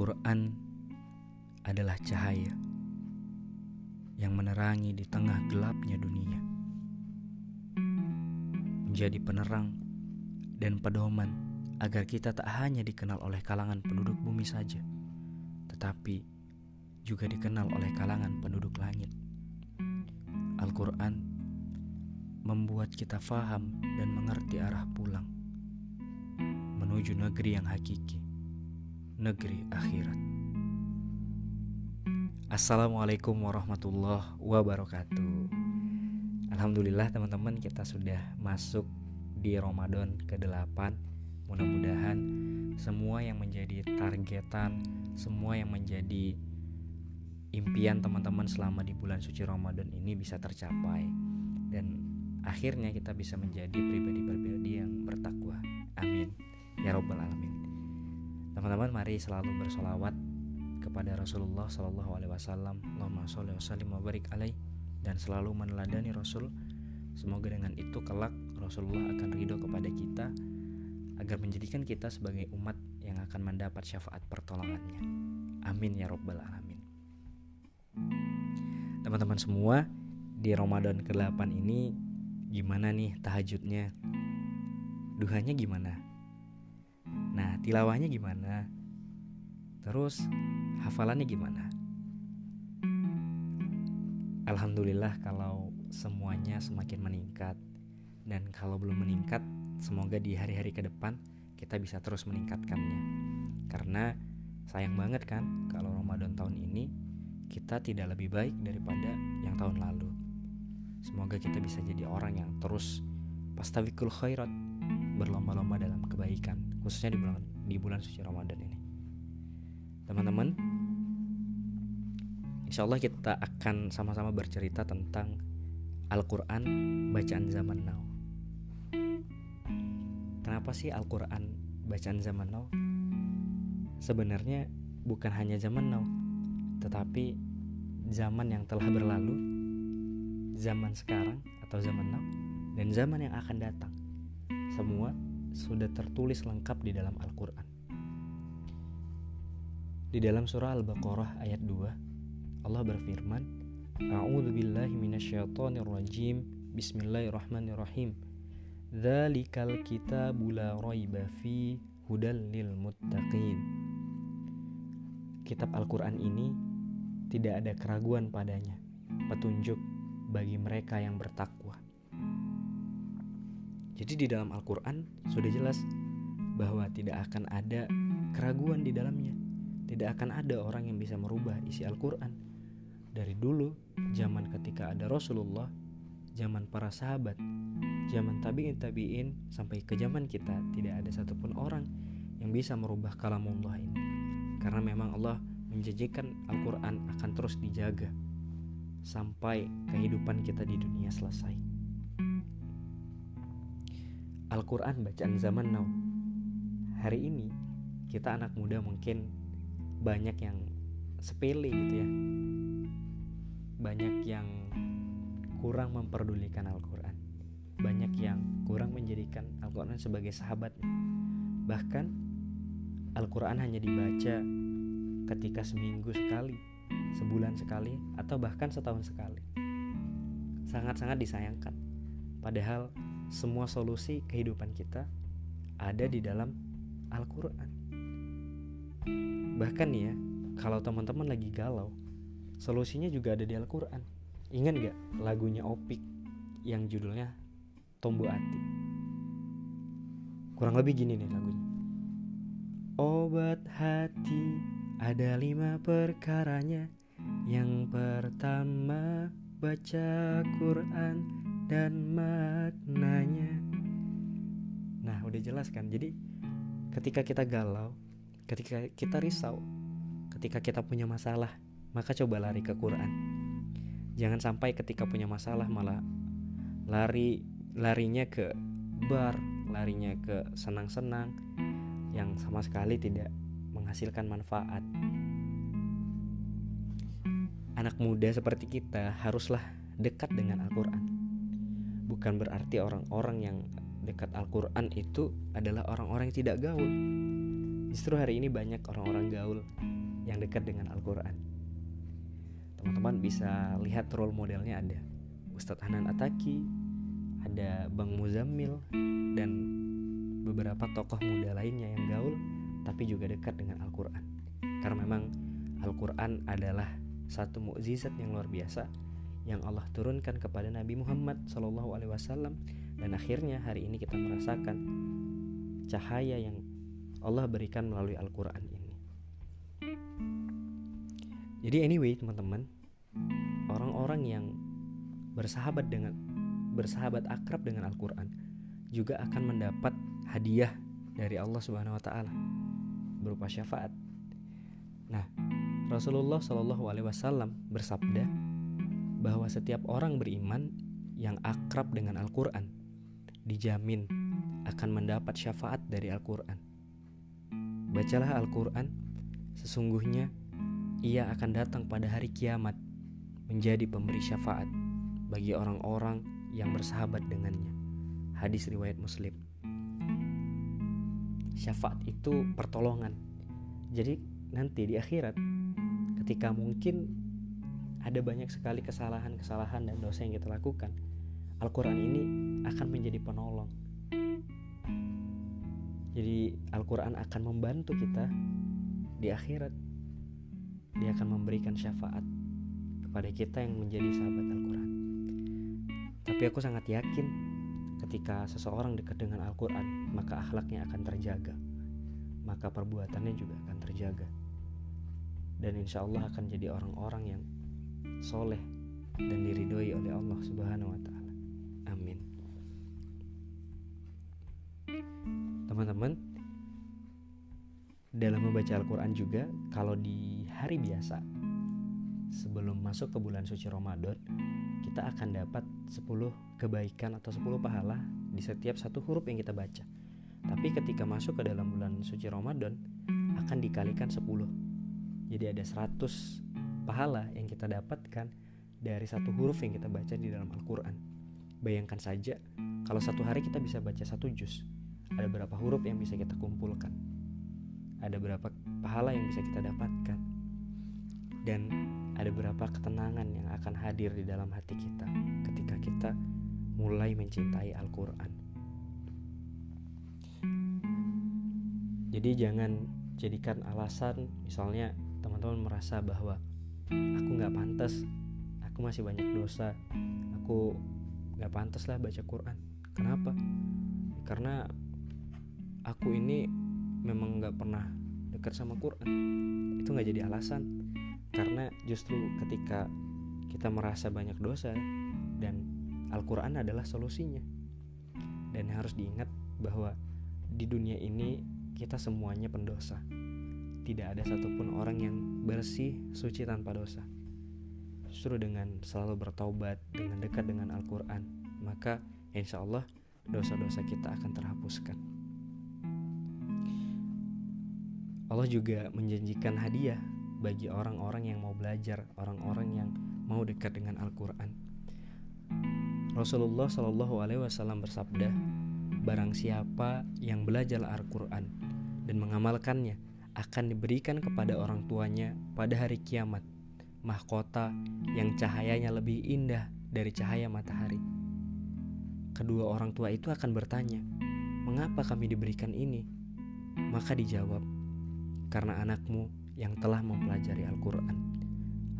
Al-Quran adalah cahaya yang menerangi di tengah gelapnya dunia, menjadi penerang dan pedoman agar kita tak hanya dikenal oleh kalangan penduduk bumi saja, tetapi juga dikenal oleh kalangan penduduk langit. Al-Quran membuat kita faham dan mengerti arah pulang menuju negeri yang hakiki, negeri akhirat. Assalamualaikum warahmatullahi wabarakatuh. Alhamdulillah teman-teman kita sudah masuk di Ramadan ke-8. Mudah-mudahan semua yang menjadi targetan, semua yang menjadi impian teman-teman selama di bulan suci Ramadan ini bisa tercapai dan akhirnya kita bisa menjadi pribadi-pribadi yang bertakwa. Amin. Ya robbal alamin. Teman-teman mari selalu bersolawat kepada Rasulullah Shallallahu Alaihi Wasallam. Allahumma sholli wa sallim wa barik alaih dan selalu meneladani Rasul. Semoga dengan itu kelak Rasulullah akan ridho kepada kita agar menjadikan kita sebagai umat yang akan mendapat syafaat pertolongannya. Amin ya robbal alamin. Teman-teman semua, di Ramadan ke-8 ini gimana nih tahajudnya? Duhanya gimana? Tilawahnya gimana? Terus hafalannya gimana? Alhamdulillah kalau semuanya semakin meningkat dan kalau belum meningkat semoga di hari-hari ke depan kita bisa terus meningkatkannya karena sayang banget kan kalau Ramadan tahun ini kita tidak lebih baik daripada yang tahun lalu semoga kita bisa jadi orang yang terus pastavikul khairat berlomba-lomba dalam kebaikan khususnya di bulan di bulan suci Ramadan ini teman-teman Insya Allah kita akan sama-sama bercerita tentang Al-Quran bacaan zaman now. Kenapa sih Al-Quran bacaan zaman now? Sebenarnya bukan hanya zaman now, tetapi zaman yang telah berlalu, zaman sekarang atau zaman now, dan zaman yang akan datang. Semua sudah tertulis lengkap di dalam Al-Quran. Di dalam surah Al-Baqarah ayat 2 Allah berfirman, A'udzu billahi minasyaitonir rajim. Bismillahirrahmanirrahim. Dzalikal kitabu la raiba fi hudal lil muttaqin. Kitab Al-Qur'an ini tidak ada keraguan padanya, petunjuk bagi mereka yang bertakwa. Jadi di dalam Al-Qur'an sudah jelas bahwa tidak akan ada keraguan di dalamnya. Tidak akan ada orang yang bisa merubah isi Al-Qur'an. Dari dulu zaman ketika ada Rasulullah zaman para sahabat zaman tabiin tabiin sampai ke zaman kita tidak ada satupun orang yang bisa merubah kalamullah ini. Karena memang Allah menjanjikan Al-Quran akan terus dijaga sampai kehidupan kita di dunia selesai Al-Quran bacaan zaman now. Hari ini kita anak muda mungkin banyak yang sepele gitu ya. Banyak yang kurang memperdulikan Al-Quran. Banyak yang kurang menjadikan Al-Quran sebagai sahabat. Bahkan Al-Quran hanya dibaca ketika seminggu sekali sebulan sekali atau bahkan setahun sekali. Sangat-sangat disayangkan. Padahal semua solusi kehidupan kita ada di dalam Al-Quran bahkan ya kalau teman-teman lagi galau Solusinya juga ada di Al-Quran. Ingat gak lagunya Opik yang judulnya Tombu Ati? Kurang lebih gini nih lagunya. Obat hati ada lima perkaranya. Yang pertama baca Quran dan maknanya. Nah udah jelas kan. Jadi ketika kita galau, ketika kita risau, ketika kita punya masalah, maka coba lari ke Quran. Jangan sampai ketika punya masalah malah lari larinya ke bar, larinya ke senang-senang yang sama sekali tidak menghasilkan manfaat. Anak muda seperti kita haruslah dekat dengan Al-Quran. Bukan berarti orang-orang yang dekat Al-Quran itu adalah orang-orang yang tidak gaul. Justru hari ini banyak orang-orang gaul yang dekat dengan Al-Quran. Teman-teman bisa lihat role modelnya ada Ustadz Hanan Ataki, ada Bang Muzammil, dan beberapa tokoh muda lainnya yang gaul tapi juga dekat dengan Al-Quran. Karena memang Al-Quran adalah satu mukjizat yang luar biasa yang Allah turunkan kepada Nabi Muhammad SAW dan akhirnya hari ini kita merasakan cahaya yang Allah berikan melalui Al-Quran ini. Jadi anyway teman-teman, orang-orang yang bersahabat dengan bersahabat akrab dengan Al-Quran juga akan mendapat hadiah dari Allah Subhanahu Wa Taala berupa syafaat. Nah, Rasulullah Shallallahu Alaihi Wasallam bersabda bahwa setiap orang beriman yang akrab dengan Al-Quran dijamin akan mendapat syafaat dari Al-Quran. Bacalah Al-Quran, sesungguhnya ia akan datang pada hari kiamat menjadi pemberi syafaat bagi orang-orang yang bersahabat dengannya. Hadis riwayat Muslim. Syafaat itu pertolongan. Jadi nanti di akhirat ketika mungkin ada banyak sekali kesalahan-kesalahan dan dosa yang kita lakukan, Al-Quran ini akan menjadi penolong jadi Al-Quran akan membantu kita di akhirat. Dia akan memberikan syafaat kepada kita yang menjadi sahabat Al-Quran. Tapi aku sangat yakin ketika seseorang dekat dengan Al-Quran, maka akhlaknya akan terjaga. Maka perbuatannya juga akan terjaga. Dan insya Allah akan jadi orang-orang yang soleh dan diridhoi oleh Allah Subhanahu wa Ta'ala. Amin. Teman-teman dalam membaca Al-Quran juga kalau di hari biasa sebelum masuk ke bulan suci Ramadan kita akan dapat 10 kebaikan atau 10 pahala di setiap satu huruf yang kita baca. Tapi ketika masuk ke dalam bulan suci Ramadan akan dikalikan 10 jadi ada 100 pahala yang kita dapatkan dari satu huruf yang kita baca di dalam Al-Quran. Bayangkan saja kalau satu hari kita bisa baca satu juz ada berapa huruf yang bisa kita kumpulkan? Ada berapa pahala yang bisa kita dapatkan? Dan ada berapa ketenangan yang akan hadir di dalam hati kita ketika kita mulai mencintai Al-Quran? Jadi jangan jadikan alasan misalnya teman-teman merasa bahwa aku nggak pantas. Aku masih banyak dosa. Aku nggak pantas lah baca Quran. Kenapa? Karena aku ini memang nggak pernah dekat sama Quran. Itu nggak jadi alasan. Karena justru ketika kita merasa banyak dosa dan Al-Quran adalah solusinya. Dan harus diingat bahwa di dunia ini kita semuanya pendosa tidak ada satupun orang yang bersih suci tanpa dosa justru dengan selalu bertaubat dengan dekat dengan Al-Quran maka insya Allah dosa-dosa kita akan terhapuskan Allah juga menjanjikan hadiah bagi orang-orang yang mau belajar, orang-orang yang mau dekat dengan Al-Quran. Rasulullah Shallallahu Alaihi Wasallam bersabda, barang siapa yang belajar Al-Quran dan mengamalkannya akan diberikan kepada orang tuanya pada hari kiamat mahkota yang cahayanya lebih indah dari cahaya matahari. Kedua orang tua itu akan bertanya, "Mengapa kami diberikan ini?" Maka dijawab, karena anakmu yang telah mempelajari Al-Quran.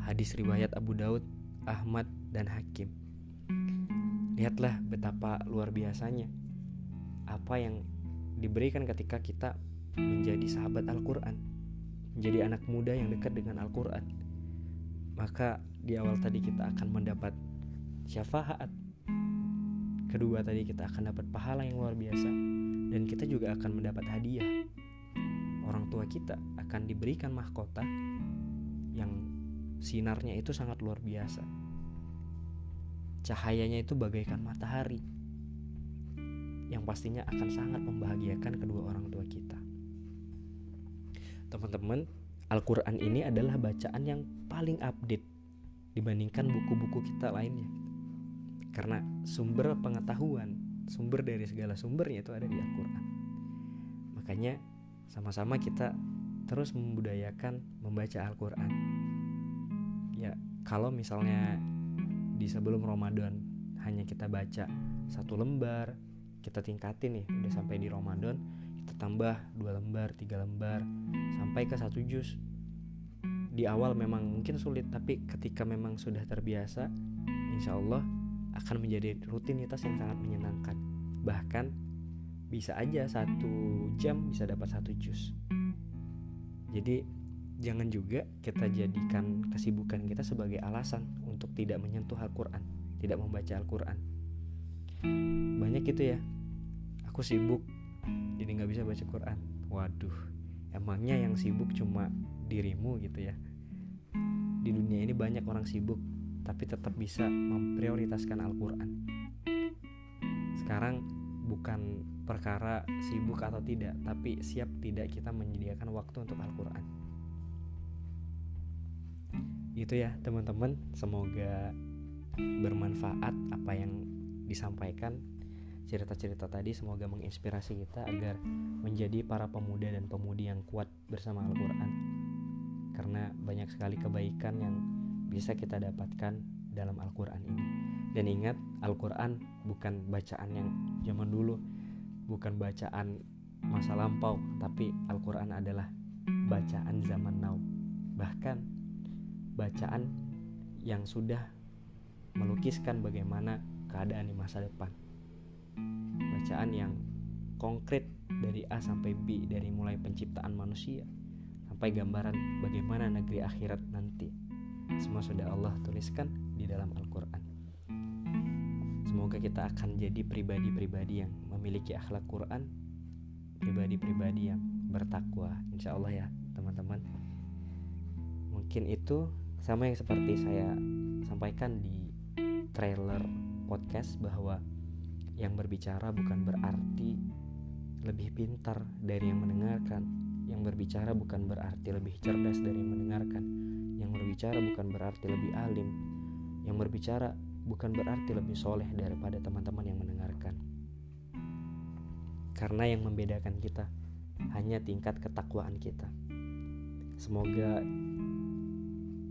Hadis riwayat Abu Daud, Ahmad, dan Hakim. Lihatlah betapa luar biasanya apa yang diberikan ketika kita menjadi sahabat Al-Quran, menjadi anak muda yang dekat dengan Al-Quran. Maka di awal tadi kita akan mendapat syafaat. Kedua tadi kita akan dapat pahala yang luar biasa dan kita juga akan mendapat hadiah orang tua kita akan diberikan mahkota yang sinarnya itu sangat luar biasa. Cahayanya itu bagaikan matahari yang pastinya akan sangat membahagiakan kedua orang tua kita. Teman-teman, Al-Quran ini adalah bacaan yang paling update dibandingkan buku-buku kita lainnya. Karena sumber pengetahuan, sumber dari segala sumbernya itu ada di Al-Quran. Makanya sama-sama kita terus membudayakan membaca Al-Quran ya kalau misalnya di sebelum Ramadan hanya kita baca satu lembar kita tingkatin nih udah sampai di Ramadan kita tambah dua lembar tiga lembar sampai ke satu juz di awal memang mungkin sulit tapi ketika memang sudah terbiasa insya Allah akan menjadi rutinitas yang sangat menyenangkan. Bahkan bisa aja satu jam bisa dapat satu jus. Jadi jangan juga kita jadikan kesibukan kita sebagai alasan untuk tidak menyentuh Al-Quran tidak membaca Al-Quran. Banyak gitu ya. Aku sibuk jadi nggak bisa baca Quran. Waduh emangnya yang sibuk cuma dirimu gitu ya? Di dunia ini banyak orang sibuk tapi tetap bisa memprioritaskan Al-Quran. Sekarang bukan perkara sibuk atau tidak, tapi siap tidak kita menyediakan waktu untuk Al-Quran. Itu ya teman-teman, semoga bermanfaat apa yang disampaikan cerita-cerita tadi semoga menginspirasi kita agar menjadi para pemuda dan pemudi yang kuat bersama Al-Quran. Karena banyak sekali kebaikan yang bisa kita dapatkan dalam Al-Quran ini. Dan ingat Al-Quran bukan bacaan yang zaman dulu Bukan bacaan masa lampau Tapi Al-Quran adalah bacaan zaman now. Bahkan bacaan yang sudah melukiskan bagaimana keadaan di masa depan Bacaan yang konkret dari A sampai B Dari mulai penciptaan manusia Sampai gambaran bagaimana negeri akhirat nanti. Semua sudah Allah tuliskan di dalam Al-Quran. Semoga kita akan jadi pribadi-pribadi yang memiliki akhlak Quran, pribadi-pribadi yang bertakwa, insya Allah ya teman-teman. Mungkin itu sama yang seperti saya sampaikan di trailer podcast bahwa yang berbicara bukan berarti lebih pintar dari yang mendengarkan. Yang berbicara bukan berarti lebih cerdas dari yang mendengarkan. Yang berbicara bukan berarti lebih alim. Yang berbicara bukan berarti lebih soleh daripada teman-teman yang mendengarkan. Karena yang membedakan kita hanya tingkat ketakwaan kita. Semoga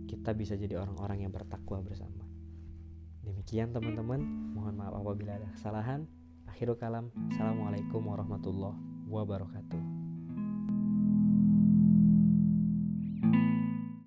kita bisa jadi orang-orang yang bertakwa bersama. Demikian teman-teman, mohon maaf apabila ada kesalahan. Akhirul kalam, Assalamualaikum warahmatullahi wabarakatuh.